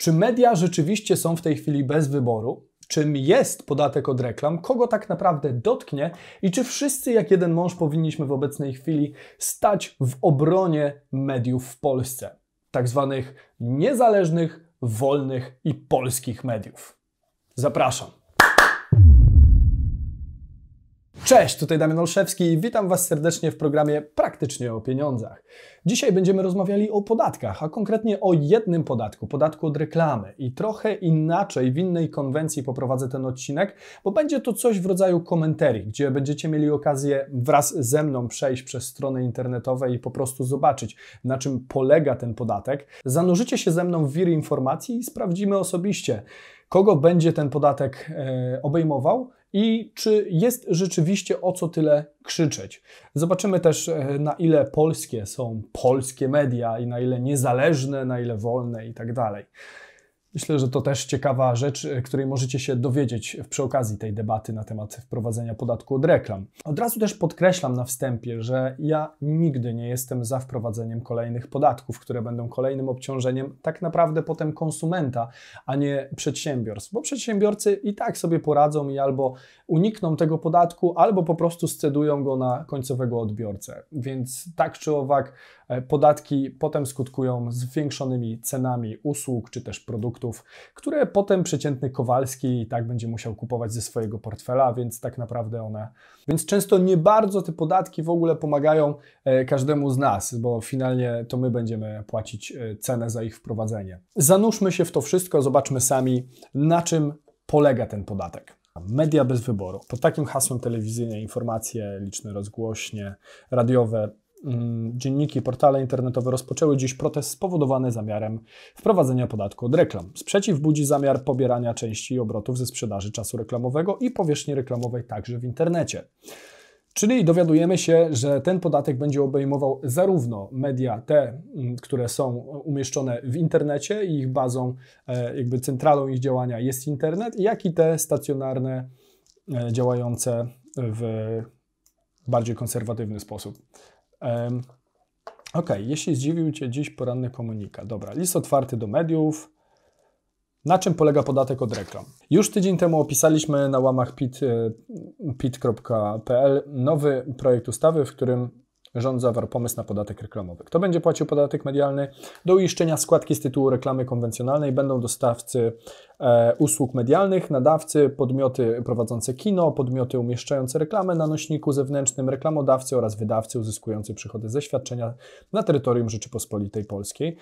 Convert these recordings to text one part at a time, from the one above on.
Czy media rzeczywiście są w tej chwili bez wyboru? Czym jest podatek od reklam? Kogo tak naprawdę dotknie? I czy wszyscy jak jeden mąż powinniśmy w obecnej chwili stać w obronie mediów w Polsce? Tak zwanych niezależnych, wolnych i polskich mediów. Zapraszam. Cześć, tutaj Damian Olszewski i witam Was serdecznie w programie Praktycznie o pieniądzach. Dzisiaj będziemy rozmawiali o podatkach, a konkretnie o jednym podatku, podatku od reklamy. I trochę inaczej, w innej konwencji poprowadzę ten odcinek, bo będzie to coś w rodzaju komentarii, gdzie będziecie mieli okazję wraz ze mną przejść przez strony internetowe i po prostu zobaczyć, na czym polega ten podatek. Zanurzycie się ze mną w wir informacji i sprawdzimy osobiście, kogo będzie ten podatek e, obejmował i czy jest rzeczywiście o co tyle krzyczeć. Zobaczymy też, e, na ile polskie są polskie media i na ile niezależne, na ile wolne i tak dalej. Myślę, że to też ciekawa rzecz, e, której możecie się dowiedzieć przy okazji tej debaty na temat wprowadzenia podatku od reklam. Od razu też podkreślam na wstępie, że ja nigdy nie jestem za wprowadzeniem kolejnych podatków, które będą kolejnym obciążeniem tak naprawdę potem konsumenta, a nie przedsiębiorstw, bo przedsiębiorcy i tak sobie poradzą i albo unikną tego podatku, albo po prostu scedują go na końcowego odbiorcę. Więc tak czy owak, podatki potem skutkują zwiększonymi cenami usług czy też produktów, które potem przeciętny Kowalski i tak będzie musiał kupować ze swojego portfela, więc tak naprawdę one. Więc często nie bardzo te podatki w ogóle pomagają e, każdemu z nas, bo finalnie to my będziemy płacić e, cenę za ich wprowadzenie. Zanurzmy się w to wszystko, zobaczmy sami, na czym polega ten podatek. Media bez wyboru. Pod takim hasłem telewizyjne informacje, liczne rozgłośnie, radiowe, dzienniki, portale internetowe rozpoczęły dziś protest spowodowany zamiarem wprowadzenia podatku od reklam. Sprzeciw budzi zamiar pobierania części obrotów ze sprzedaży czasu reklamowego i powierzchni reklamowej także w internecie. Czyli dowiadujemy się, że ten podatek będzie obejmował zarówno media te, mm, które są umieszczone w internecie i ich bazą, e, jakby centralą ich działania jest internet, jak i te stacjonarne, e, działające w bardziej konserwatywny sposób. Ok, jeśli zdziwił Cię dziś poranny komunikat. Dobra, list otwarty do mediów, na czym polega podatek od reklam? Już tydzień temu opisaliśmy na łamach pit.pl e, nowy projekt ustawy, w którym rząd zawarł pomysł na podatek reklamowy. Kto będzie płacił podatek medialny? Do uiszczenia składki z tytułu reklamy konwencjonalnej będą dostawcy usług medialnych, nadawcy, podmioty prowadzące kino, podmioty umieszczające reklamę na nośniku zewnętrznym, reklamodawcy oraz wydawcy uzyskujący przychody ze świadczenia na terytorium Rzeczypospolitej Polskiej,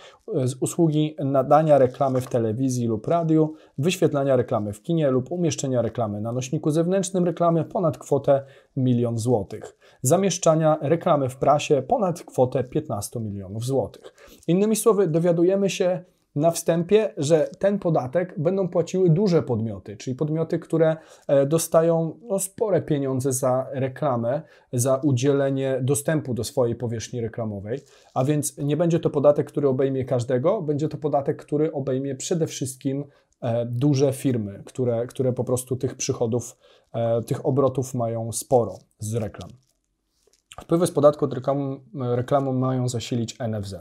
z usługi nadania reklamy w telewizji lub radiu, wyświetlania reklamy w kinie lub umieszczenia reklamy na nośniku zewnętrznym reklamy ponad kwotę milion złotych, zamieszczania reklamy w prasie ponad kwotę 15 milionów złotych. Innymi słowy, dowiadujemy się, na wstępie, że ten podatek będą płaciły duże podmioty, czyli podmioty, które e, dostają no, spore pieniądze za reklamę, za udzielenie dostępu do swojej powierzchni reklamowej, a więc nie będzie to podatek, który obejmie każdego, będzie to podatek, który obejmie przede wszystkim e, duże firmy, które, które po prostu tych przychodów, e, tych obrotów mają sporo z reklam. Wpływy z podatku od reklamą, reklamą mają zasilić NFZ.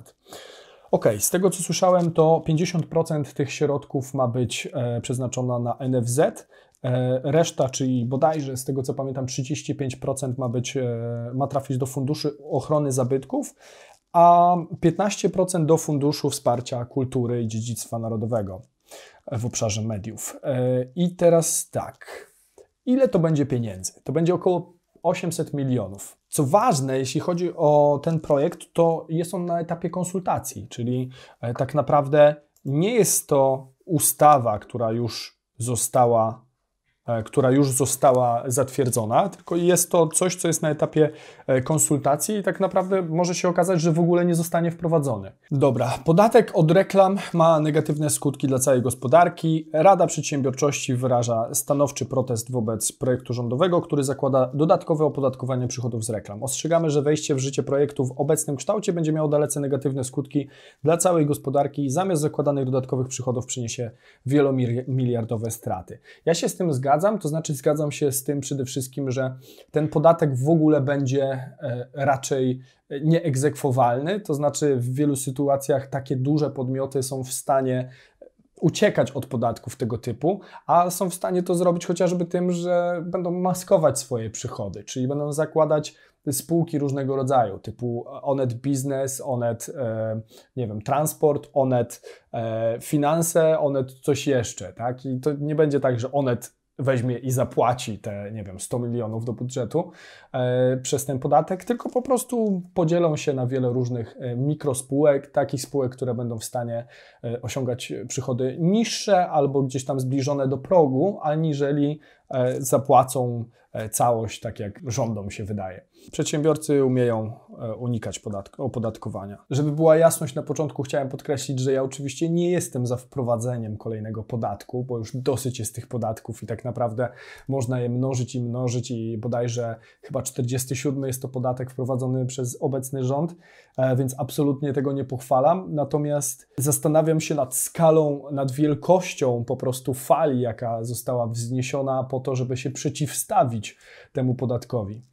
Ok, z tego co słyszałem, to 50% tych środków ma być e, przeznaczona na NFZ, e, reszta, czyli bodajże z tego co pamiętam, 35% ma, być, e, ma trafić do funduszy ochrony zabytków, a 15% do funduszu wsparcia kultury i dziedzictwa narodowego w obszarze mediów. E, I teraz tak, ile to będzie pieniędzy? To będzie około 800 milionów. Co ważne, jeśli chodzi o ten projekt, to jest on na etapie konsultacji, czyli e, tak naprawdę nie jest to ustawa, która już została która już została zatwierdzona, tylko jest to coś, co jest na etapie e, konsultacji i tak naprawdę może się okazać, że w ogóle nie zostanie wprowadzony. Dobra, podatek od reklam ma negatywne skutki dla całej gospodarki. Rada Przedsiębiorczości wyraża stanowczy protest wobec projektu rządowego, który zakłada dodatkowe opodatkowanie przychodów z reklam. Ostrzegamy, że wejście w życie projektu w obecnym kształcie będzie miało dalece negatywne skutki dla całej gospodarki i zamiast zakładanych dodatkowych przychodów przyniesie wielomiliardowe straty. Ja się z tym zgadzam zgadzam, to znaczy zgadzam się z tym przede wszystkim, że ten podatek w ogóle będzie e, raczej nieegzekwowalny, to znaczy w wielu sytuacjach takie duże podmioty są w stanie uciekać od podatków tego typu, a są w stanie to zrobić chociażby tym, że będą maskować swoje przychody, czyli będą zakładać spółki różnego rodzaju, typu Onet Biznes, Onet, e, nie wiem, Transport, Onet e, Finanse, Onet coś jeszcze, tak? I to nie będzie tak, że Onet weźmie i zapłaci te, nie wiem, 100 milionów do budżetu e, przez ten podatek, tylko po prostu podzielą się na wiele różnych e, mikrospółek, takich spółek, które będą w stanie e, osiągać przychody niższe albo gdzieś tam zbliżone do progu, aniżeli zapłacą całość, tak jak rządom się wydaje. Przedsiębiorcy umieją e, unikać podatku, opodatkowania. Żeby była jasność na początku, chciałem podkreślić, że ja oczywiście nie jestem za wprowadzeniem kolejnego podatku, bo już dosyć jest tych podatków i tak naprawdę można je mnożyć i mnożyć i bodajże chyba 47 jest to podatek wprowadzony przez obecny rząd, e, więc absolutnie tego nie pochwalam. Natomiast zastanawiam się nad skalą, nad wielkością po prostu fali, jaka została wzniesiona po to, żeby się przeciwstawić temu podatkowi.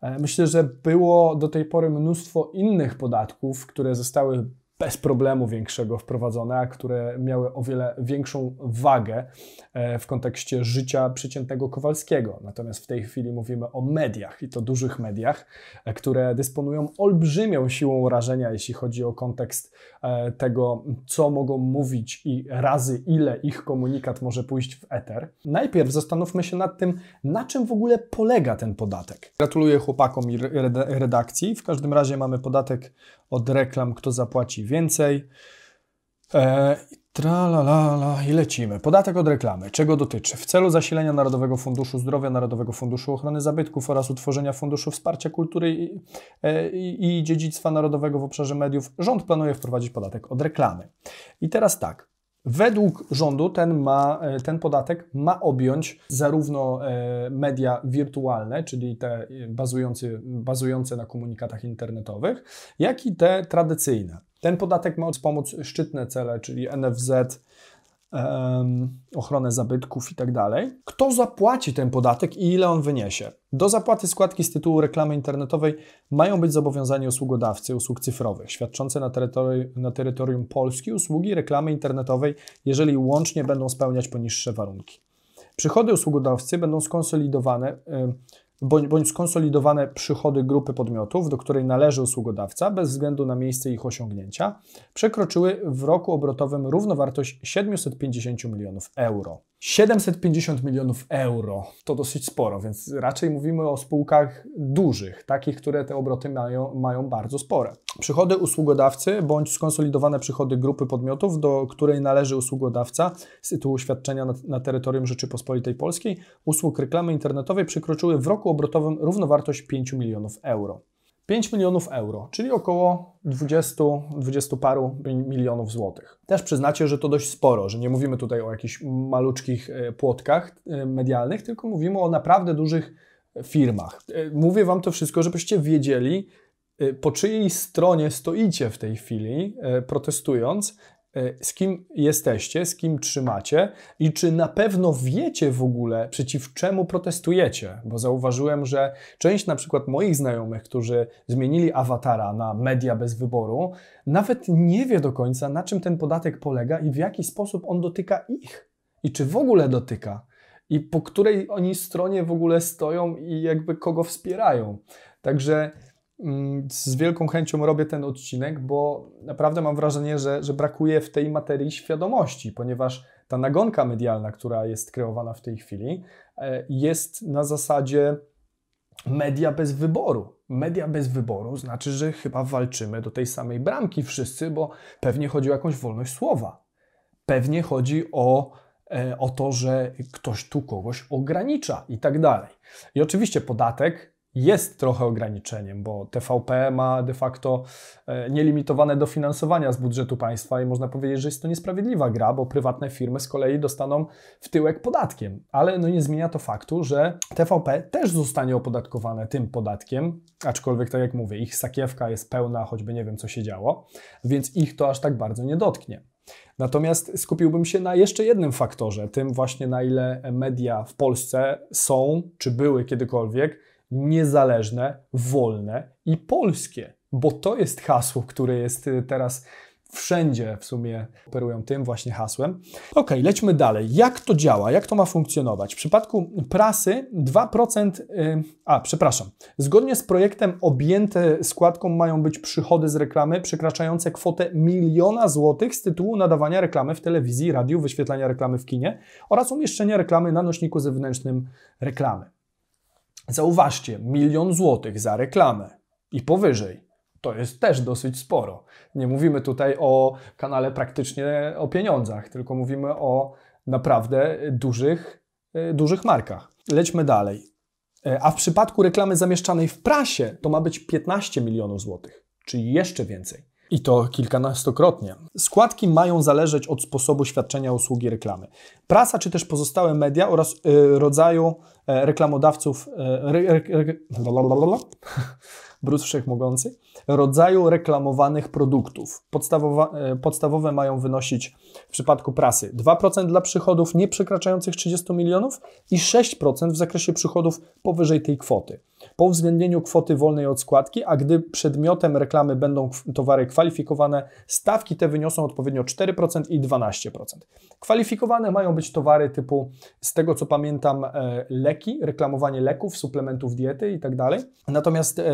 E, myślę, że było do tej pory mnóstwo innych podatków, które zostały bez problemu większego wprowadzone, a które miały o wiele większą wagę e, w kontekście życia przeciętnego Kowalskiego. Natomiast w tej chwili mówimy o mediach i to dużych mediach, e, które dysponują olbrzymią siłą rażenia, jeśli chodzi o kontekst e, tego, co mogą mówić i razy ile ich komunikat może pójść w eter. Najpierw zastanówmy się nad tym, na czym w ogóle polega ten podatek. Gratuluję chłopakom i redakcji. W każdym razie mamy podatek od reklam, kto zapłaci więcej. E, Tralalala i lecimy. Podatek od reklamy. Czego dotyczy? W celu zasilenia Narodowego Funduszu Zdrowia, Narodowego Funduszu Ochrony Zabytków oraz utworzenia Funduszu Wsparcia Kultury i, e, i Dziedzictwa Narodowego w obszarze mediów rząd planuje wprowadzić podatek od reklamy. I teraz tak. Według rządu ten, ma, e, ten podatek ma objąć zarówno e, media wirtualne, czyli te bazujące, bazujące na komunikatach internetowych, jak i te tradycyjne. Ten podatek ma wspomóc szczytne cele, czyli NFZ, ochronę zabytków i tak dalej. Kto zapłaci ten podatek i ile on wyniesie? Do zapłaty składki z tytułu reklamy internetowej mają być zobowiązani usługodawcy usług cyfrowych świadczące na, terytori na terytorium Polski usługi reklamy internetowej, jeżeli łącznie będą spełniać poniższe warunki. Przychody usługodawcy będą skonsolidowane bądź, bądź skonsolidowane przychody grupy podmiotów, do której należy usługodawca, bez względu na miejsce ich osiągnięcia, przekroczyły w roku obrotowym równowartość 750 milionów euro. 750 milionów euro to dosyć sporo, więc raczej mówimy o spółkach dużych, takich, które te obroty mają, mają bardzo spore. Przychody usługodawcy bądź skonsolidowane przychody grupy podmiotów, do której należy usługodawca z tytułu świadczenia na, na terytorium Rzeczypospolitej Polskiej usług reklamy internetowej przekroczyły w roku obrotowym równowartość 5 milionów euro. 5 milionów euro, czyli około 20, 20 paru milionów złotych. Też przyznacie, że to dość sporo, że nie mówimy tutaj o jakichś maluczkich e, płotkach e, medialnych, tylko mówimy o naprawdę dużych firmach. E, mówię Wam to wszystko, żebyście wiedzieli, po czyjej stronie stoicie w tej chwili, protestując z kim jesteście, z kim trzymacie i czy na pewno wiecie w ogóle, przeciw czemu protestujecie. Bo zauważyłem, że część na przykład moich znajomych, którzy zmienili awatara na media bez wyboru, nawet nie wie do końca, na czym ten podatek polega i w jaki sposób on dotyka ich. I czy w ogóle dotyka. I po której oni stronie w ogóle stoją i jakby kogo wspierają. Także z wielką chęcią robię ten odcinek, bo naprawdę mam wrażenie, że, że brakuje w tej materii świadomości, ponieważ ta nagonka medialna, która jest kreowana w tej chwili, e, jest na zasadzie media bez wyboru. Media bez wyboru znaczy, że chyba walczymy do tej samej bramki wszyscy, bo pewnie chodzi o jakąś wolność słowa. Pewnie chodzi o, e, o to, że ktoś tu kogoś ogranicza i tak dalej. I oczywiście podatek jest trochę ograniczeniem, bo TVP ma de facto e, nielimitowane dofinansowania z budżetu państwa i można powiedzieć, że jest to niesprawiedliwa gra, bo prywatne firmy z kolei dostaną w tyłek podatkiem. Ale no nie zmienia to faktu, że TVP też zostanie opodatkowane tym podatkiem, aczkolwiek tak jak mówię, ich sakiewka jest pełna, choćby nie wiem co się działo, więc ich to aż tak bardzo nie dotknie. Natomiast skupiłbym się na jeszcze jednym faktorze, tym właśnie na ile media w Polsce są, czy były kiedykolwiek, niezależne, wolne i polskie, bo to jest hasło, które jest y, teraz wszędzie w sumie operują tym właśnie hasłem. Ok, lećmy dalej. Jak to działa? Jak to ma funkcjonować? W przypadku prasy 2%, yy, a przepraszam, zgodnie z projektem objęte składką mają być przychody z reklamy przekraczające kwotę miliona złotych z tytułu nadawania reklamy w telewizji, radiu, wyświetlania reklamy w kinie oraz umieszczenia reklamy na nośniku zewnętrznym reklamy. Zauważcie, milion złotych za reklamę i powyżej to jest też dosyć sporo. Nie mówimy tutaj o kanale praktycznie o pieniądzach, tylko mówimy o naprawdę dużych, e, dużych markach. Lećmy dalej. E, a w przypadku reklamy zamieszczanej w prasie to ma być 15 milionów złotych, czyli jeszcze więcej. I to kilkunastokrotnie. Składki mają zależeć od sposobu świadczenia usługi reklamy. Prasa czy też pozostałe media oraz y, rodzaju y, reklamodawców. Y, brud wszechmogący, rodzaju reklamowanych produktów. Podstawowa, e, podstawowe mają wynosić w przypadku prasy 2% dla przychodów nie przekraczających 30 milionów i 6% w zakresie przychodów powyżej tej kwoty. Po uwzględnieniu kwoty wolnej od składki, a gdy przedmiotem reklamy będą towary kwalifikowane, stawki te wyniosą odpowiednio 4% i 12%. Kwalifikowane mają być towary typu, z tego co pamiętam, e, leki, reklamowanie leków, suplementów diety itd. Tak Natomiast e,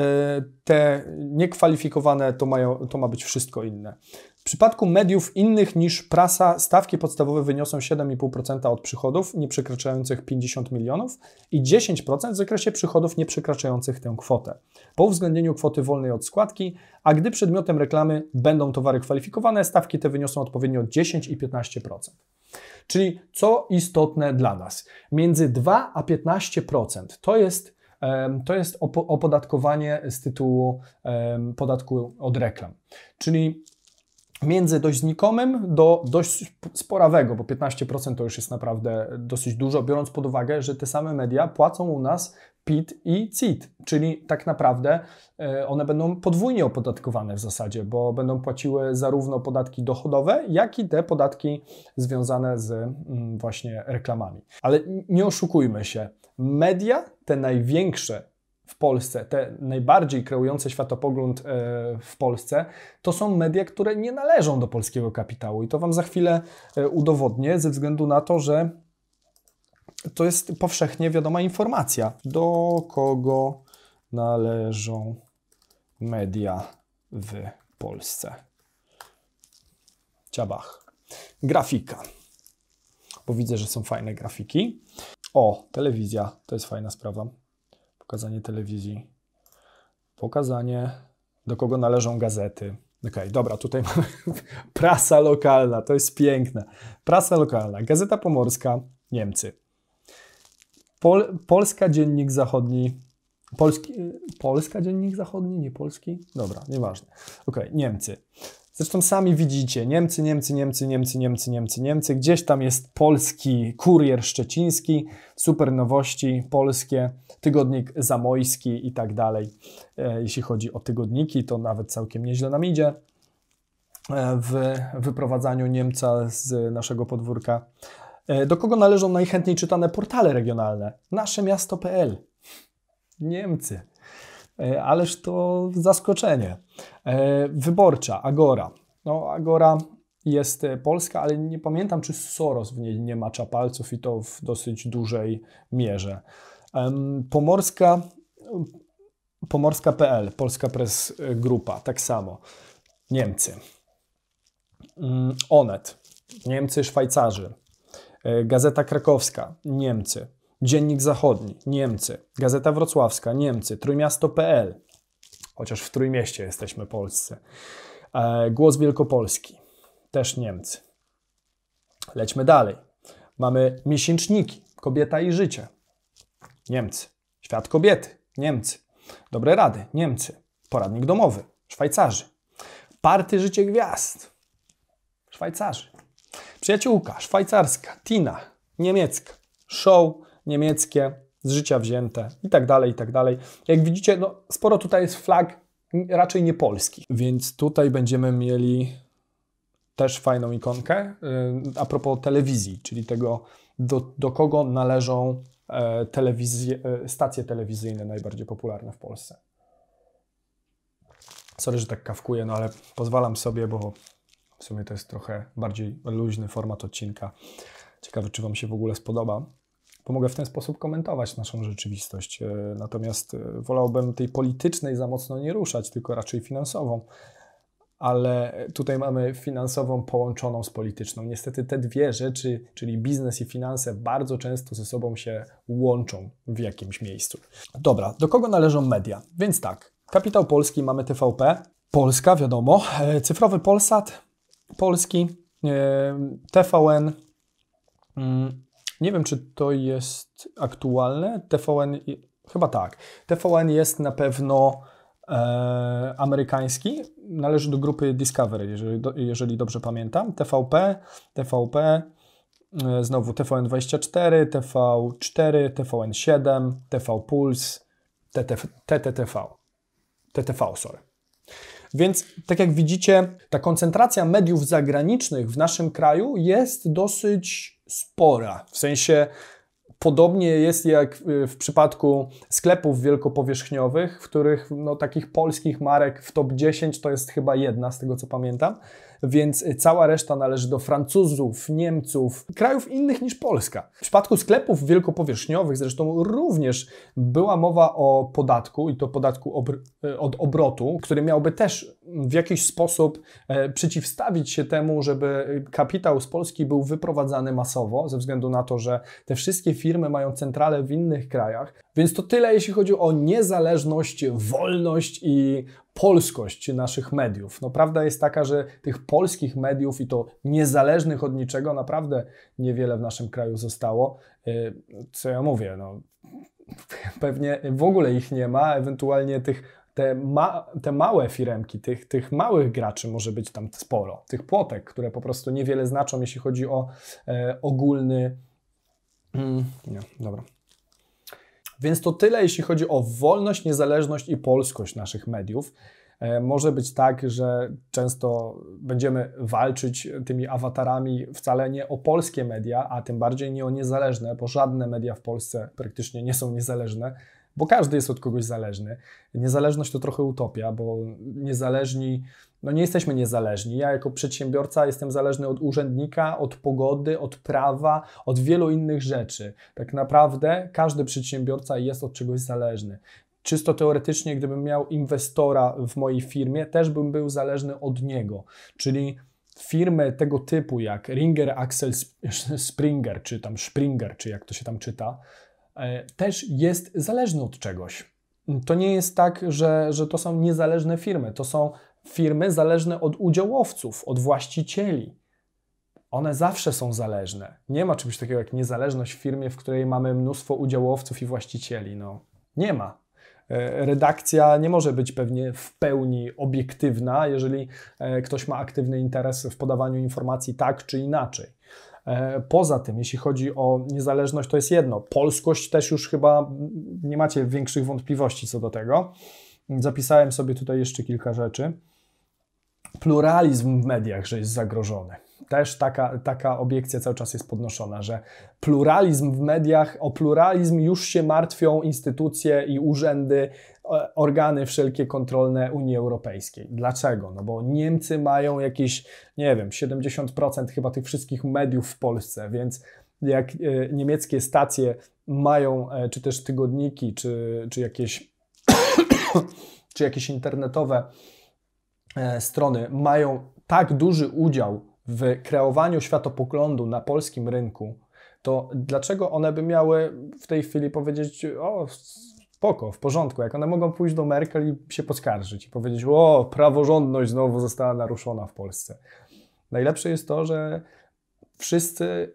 te niekwalifikowane to, mają, to ma być wszystko inne. W przypadku mediów innych niż prasa stawki podstawowe wyniosą 7,5% od przychodów nie przekraczających 50 milionów i 10% w zakresie przychodów nie przekraczających tę kwotę. Po uwzględnieniu kwoty wolnej od składki, a gdy przedmiotem reklamy będą towary kwalifikowane, stawki te wyniosą odpowiednio 10 i 15%. Czyli co istotne dla nas, między 2 a 15% to jest to jest opodatkowanie z tytułu podatku od reklam. Czyli między dość znikomym do dość sporawego, bo 15% to już jest naprawdę dosyć dużo, biorąc pod uwagę, że te same media płacą u nas PIT i CIT, czyli tak naprawdę e, one będą podwójnie opodatkowane w zasadzie, bo będą płaciły zarówno podatki dochodowe, jak i te podatki związane z mm, właśnie reklamami. Ale nie oszukujmy się, media, te największe w Polsce, te najbardziej kreujące światopogląd e, w Polsce, to są media, które nie należą do polskiego kapitału. I to Wam za chwilę e, udowodnię, ze względu na to, że to jest powszechnie wiadoma informacja, do kogo należą media w Polsce. Ciabach. Grafika. Bo widzę, że są fajne grafiki. O, telewizja. To jest fajna sprawa pokazanie telewizji, pokazanie, do kogo należą gazety. Okej, okay, dobra, tutaj mamy prasa lokalna, to jest piękne. Prasa lokalna, Gazeta Pomorska, Niemcy. Pol, Polska Dziennik Zachodni, Polski, Polska Dziennik Zachodni, nie polski? Dobra, nieważne. Okej, okay, Niemcy. Zresztą sami widzicie, Niemcy, Niemcy, Niemcy, Niemcy, Niemcy, Niemcy, Niemcy. Gdzieś tam jest polski kurier szczeciński, super nowości polskie, tygodnik zamojski i tak dalej. E, jeśli chodzi o tygodniki, to nawet całkiem nieźle nam idzie e, w wyprowadzaniu Niemca z naszego podwórka. E, do kogo należą najchętniej czytane portale regionalne? Nasze miasto.pl. Niemcy. E, ależ to zaskoczenie. E, wyborcza, Agora. No, Agora jest e, polska, ale nie pamiętam, czy Soros w niej nie macza palców i to w dosyć dużej mierze. Pomorska, pomorska.pl, Polska Press Grupa, tak samo. Niemcy. Mm, Onet, Niemcy, Szwajcarzy. Gazeta Krakowska, Niemcy. Dziennik Zachodni, Niemcy, Gazeta Wrocławska, Niemcy, Trójmiasto.pl, chociaż w Trójmieście jesteśmy polscy, e, Głos Wielkopolski, też Niemcy. Lećmy dalej. Mamy miesięczniki, Kobieta i Życie, Niemcy, Świat Kobiety, Niemcy, Dobre Rady, Niemcy, Poradnik Domowy, Szwajcarzy, Party Życie Gwiazd, Szwajcarzy, Przyjaciółka, szwajcarska, Tina, niemiecka, show niemieckie, z życia wzięte i tak dalej, i tak dalej. Jak widzicie, no, sporo tutaj jest flag raczej nie polskich, więc tutaj będziemy mieli też fajną ikonkę y, a propos telewizji, czyli tego, do, do kogo należą e, telewizje, e, stacje telewizyjne najbardziej popularne w Polsce. Sorry, że tak kawkuję, no ale pozwalam sobie, bo W sumie to jest trochę bardziej luźny format odcinka. Ciekawe, czy Wam się w ogóle spodoba. Pomogę w ten sposób komentować naszą rzeczywistość. E, natomiast e, wolałbym tej politycznej za mocno nie ruszać, tylko raczej finansową. Ale tutaj mamy finansową połączoną z polityczną. Niestety te dwie rzeczy, czyli biznes i finanse, bardzo często ze sobą się łączą w jakimś miejscu. Dobra, do kogo należą media? Więc tak, kapitał polski mamy TVP, Polska, wiadomo, e, cyfrowy Polsat, polski, TVN, mm, nie wiem, czy to jest aktualne. TVN, chyba tak. TVN jest na pewno e, amerykański. Należy do grupy Discovery, jeżeli, do, jeżeli dobrze pamiętam. TVP, TVP, e, znowu TVN24, TV4, TVN7, TV Puls, TTV, TTTV. TTV, sorry. Więc tak jak widzicie, ta koncentracja mediów zagranicznych w naszym kraju jest dosyć spora. W sensie podobnie jest jak w przypadku sklepów wielkopowierzchniowych, w których no, takich polskich marek w top 10 to jest chyba jedna, z tego co pamiętam więc cała reszta należy do Francuzów, Niemców, krajów innych niż Polska. W przypadku sklepów wielkopowierzchniowych zresztą również była mowa o podatku i to podatku obr od obrotu, który miałby też w jakiś sposób e, przeciwstawić się temu, żeby kapitał z Polski był wyprowadzany masowo, ze względu na to, że te wszystkie firmy mają centrale w innych krajach. Więc to tyle, jeśli chodzi o niezależność, wolność i polskość naszych mediów. No, prawda jest taka, że tych polskich mediów i to niezależnych od niczego naprawdę niewiele w naszym kraju zostało. Y, co ja mówię, no, pewnie w ogóle ich nie ma, ewentualnie tych te, ma, te małe firemki, tych, tych małych graczy może być tam sporo, tych płotek, które po prostu niewiele znaczą, jeśli chodzi o e, ogólny. Mm, nie, dobra. Więc to tyle, jeśli chodzi o wolność, niezależność i polskość naszych mediów. E, może być tak, że często będziemy walczyć tymi awatarami wcale nie o polskie media, a tym bardziej nie o niezależne, bo żadne media w Polsce praktycznie nie są niezależne, bo każdy jest od kogoś zależny. Niezależność to trochę utopia, bo niezależni, no nie jesteśmy niezależni. Ja jako przedsiębiorca jestem zależny od urzędnika, od pogody, od prawa, od wielu innych rzeczy. Tak naprawdę każdy przedsiębiorca jest od czegoś zależny. Czysto teoretycznie, gdybym miał inwestora w mojej firmie, też bym był zależny od niego. Czyli firmy tego typu jak Ringer Axel Springer, czy tam Springer, czy jak to się tam czyta, e, też jest zależny od czegoś. To nie jest tak, że, że to są niezależne firmy. To są firmy zależne od udziałowców, od właścicieli. One zawsze są zależne. Nie ma czegoś takiego jak niezależność w firmie, w której mamy mnóstwo udziałowców i właścicieli. No, nie ma. E, redakcja nie może być pewnie w pełni obiektywna, jeżeli e, ktoś ma aktywny interes w podawaniu informacji tak czy inaczej. E, poza tym, jeśli chodzi o niezależność, to jest jedno. Polskość też już chyba nie macie większych wątpliwości co do tego. Zapisałem sobie tutaj jeszcze kilka rzeczy. Pluralizm w mediach, że jest zagrożony też taka, taka obiekcja cały czas jest podnoszona, że pluralizm w mediach, o pluralizm już się martwią instytucje i urzędy, e, organy wszelkie kontrolne Unii Europejskiej. Dlaczego? No bo Niemcy mają jakieś, nie wiem, 70% chyba tych wszystkich mediów w Polsce, więc jak e, niemieckie stacje mają, e, czy też tygodniki, czy, czy jakieś czy jakieś internetowe strony mają tak duży udział w kreowaniu światopoglądu na polskim rynku, to dlaczego one by miały w tej chwili powiedzieć, o, spoko, w porządku, jak one mogą pójść do Merkel i się poskarżyć i powiedzieć, o, praworządność znowu została naruszona w Polsce. Najlepsze jest to, że wszyscy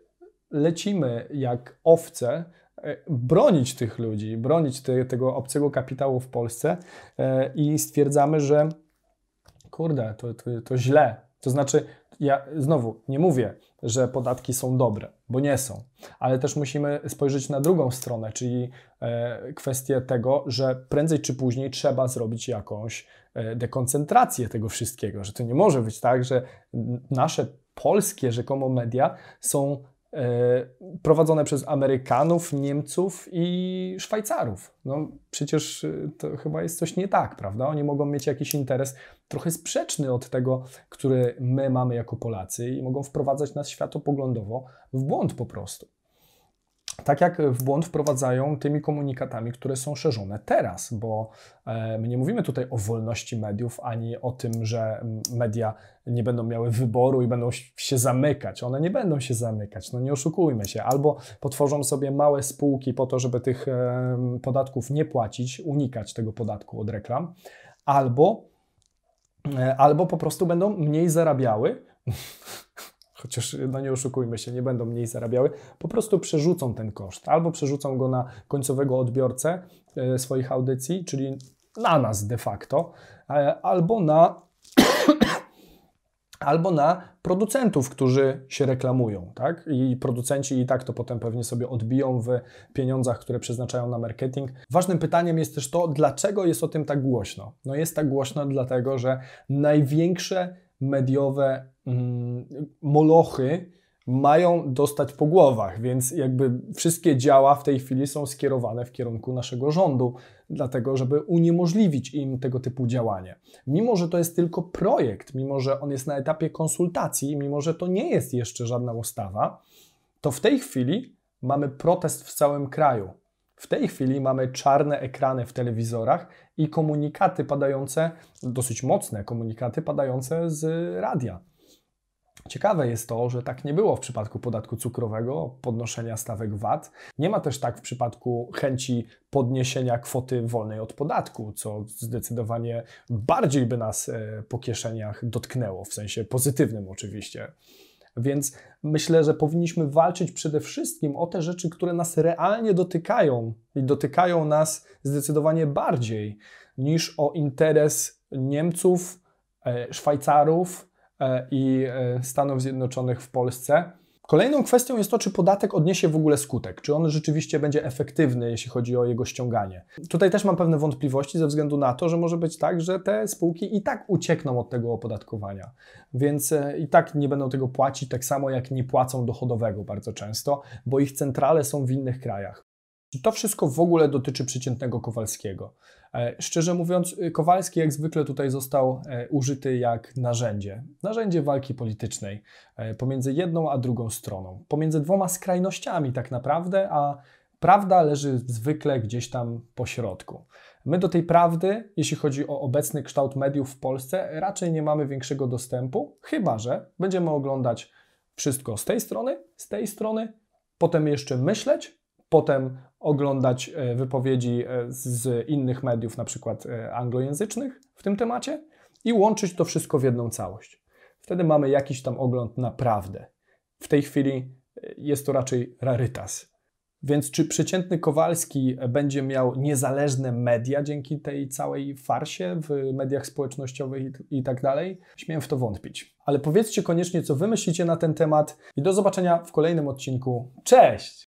lecimy jak owce e, bronić tych ludzi, bronić te, tego obcego kapitału w Polsce e, i stwierdzamy, że kurde, to, to, to źle. To znaczy, ja znowu nie mówię, że podatki są dobre, bo nie są, ale też musimy spojrzeć na drugą stronę, czyli e, kwestię tego, że prędzej czy później trzeba zrobić jakąś e, dekoncentrację tego wszystkiego, że to nie może być tak, że nasze polskie rzekomo media są prowadzone przez Amerykanów, Niemców i Szwajcarów. No przecież to chyba jest coś nie tak, prawda? Oni mogą mieć jakiś interes trochę sprzeczny od tego, który my mamy jako Polacy i mogą wprowadzać nas światopoglądowo w błąd po prostu tak jak w błąd wprowadzają tymi komunikatami, które są szerzone teraz, bo e, my nie mówimy tutaj o wolności mediów, ani o tym, że media nie będą miały wyboru i będą się zamykać. One nie będą się zamykać, no nie oszukujmy się. Albo potworzą sobie małe spółki po to, żeby tych podatków nie płacić, unikać tego podatku od reklam, albo, e, albo po prostu będą mniej zarabiały chociaż no nie oszukujmy się, nie będą mniej zarabiały, po prostu przerzucą ten koszt. Albo przerzucą go na końcowego odbiorcę e, swoich audycji, czyli na nas de facto, e, albo na albo na producentów, którzy się reklamują, tak? I producenci i tak to potem pewnie sobie odbiją w pieniądzach, które przeznaczają na marketing. Ważnym pytaniem jest też to, dlaczego jest o tym tak głośno. No jest tak głośno dlatego, że największe mediowe molochy mają dostać po głowach, więc jakby wszystkie działa w tej chwili są skierowane w kierunku naszego rządu, dlatego żeby uniemożliwić im tego typu działanie. Mimo, że to jest tylko projekt, mimo, że on jest na etapie konsultacji, mimo, że to nie jest jeszcze żadna ustawa, to w tej chwili mamy protest w całym kraju. W tej chwili mamy czarne ekrany w telewizorach i komunikaty padające, dosyć mocne komunikaty padające z radia. Ciekawe jest to, że tak nie było w przypadku podatku cukrowego, podnoszenia stawek VAT. Nie ma też tak w przypadku chęci podniesienia kwoty wolnej od podatku, co zdecydowanie bardziej by nas e, po kieszeniach dotknęło, w sensie pozytywnym oczywiście. Więc myślę, że powinniśmy walczyć przede wszystkim o te rzeczy, które nas realnie dotykają i dotykają nas zdecydowanie bardziej niż o interes Niemców, e, Szwajcarów i e, Stanów Zjednoczonych w Polsce Kolejną kwestią jest to, czy podatek odniesie w ogóle skutek, czy on rzeczywiście będzie efektywny, jeśli chodzi o jego ściąganie. Tutaj też mam pewne wątpliwości ze względu na to, że może być tak, że te spółki i tak uciekną od tego opodatkowania, więc e, i tak nie będą tego płacić, tak samo jak nie płacą dochodowego bardzo często, bo ich centrale są w innych krajach. Czy to wszystko w ogóle dotyczy przeciętnego Kowalskiego? E, szczerze mówiąc, y, Kowalski jak zwykle tutaj został e, użyty jak narzędzie. Narzędzie walki politycznej e, pomiędzy jedną a drugą stroną. Pomiędzy dwoma skrajnościami tak naprawdę, a prawda leży zwykle gdzieś tam po środku. My do tej prawdy, jeśli chodzi o obecny kształt mediów w Polsce, raczej nie mamy większego dostępu, chyba że będziemy oglądać wszystko z tej strony, z tej strony, potem jeszcze myśleć, potem oglądać e, wypowiedzi e, z innych mediów, na przykład e, anglojęzycznych w tym temacie i łączyć to wszystko w jedną całość. Wtedy mamy jakiś tam ogląd naprawdę. W tej chwili jest to raczej rarytas. Więc czy przeciętny Kowalski będzie miał niezależne media dzięki tej całej farsie w mediach społecznościowych i, tak dalej? Śmiem w to wątpić. Ale powiedzcie koniecznie, co wy myślicie na ten temat i do zobaczenia w kolejnym odcinku. Cześć!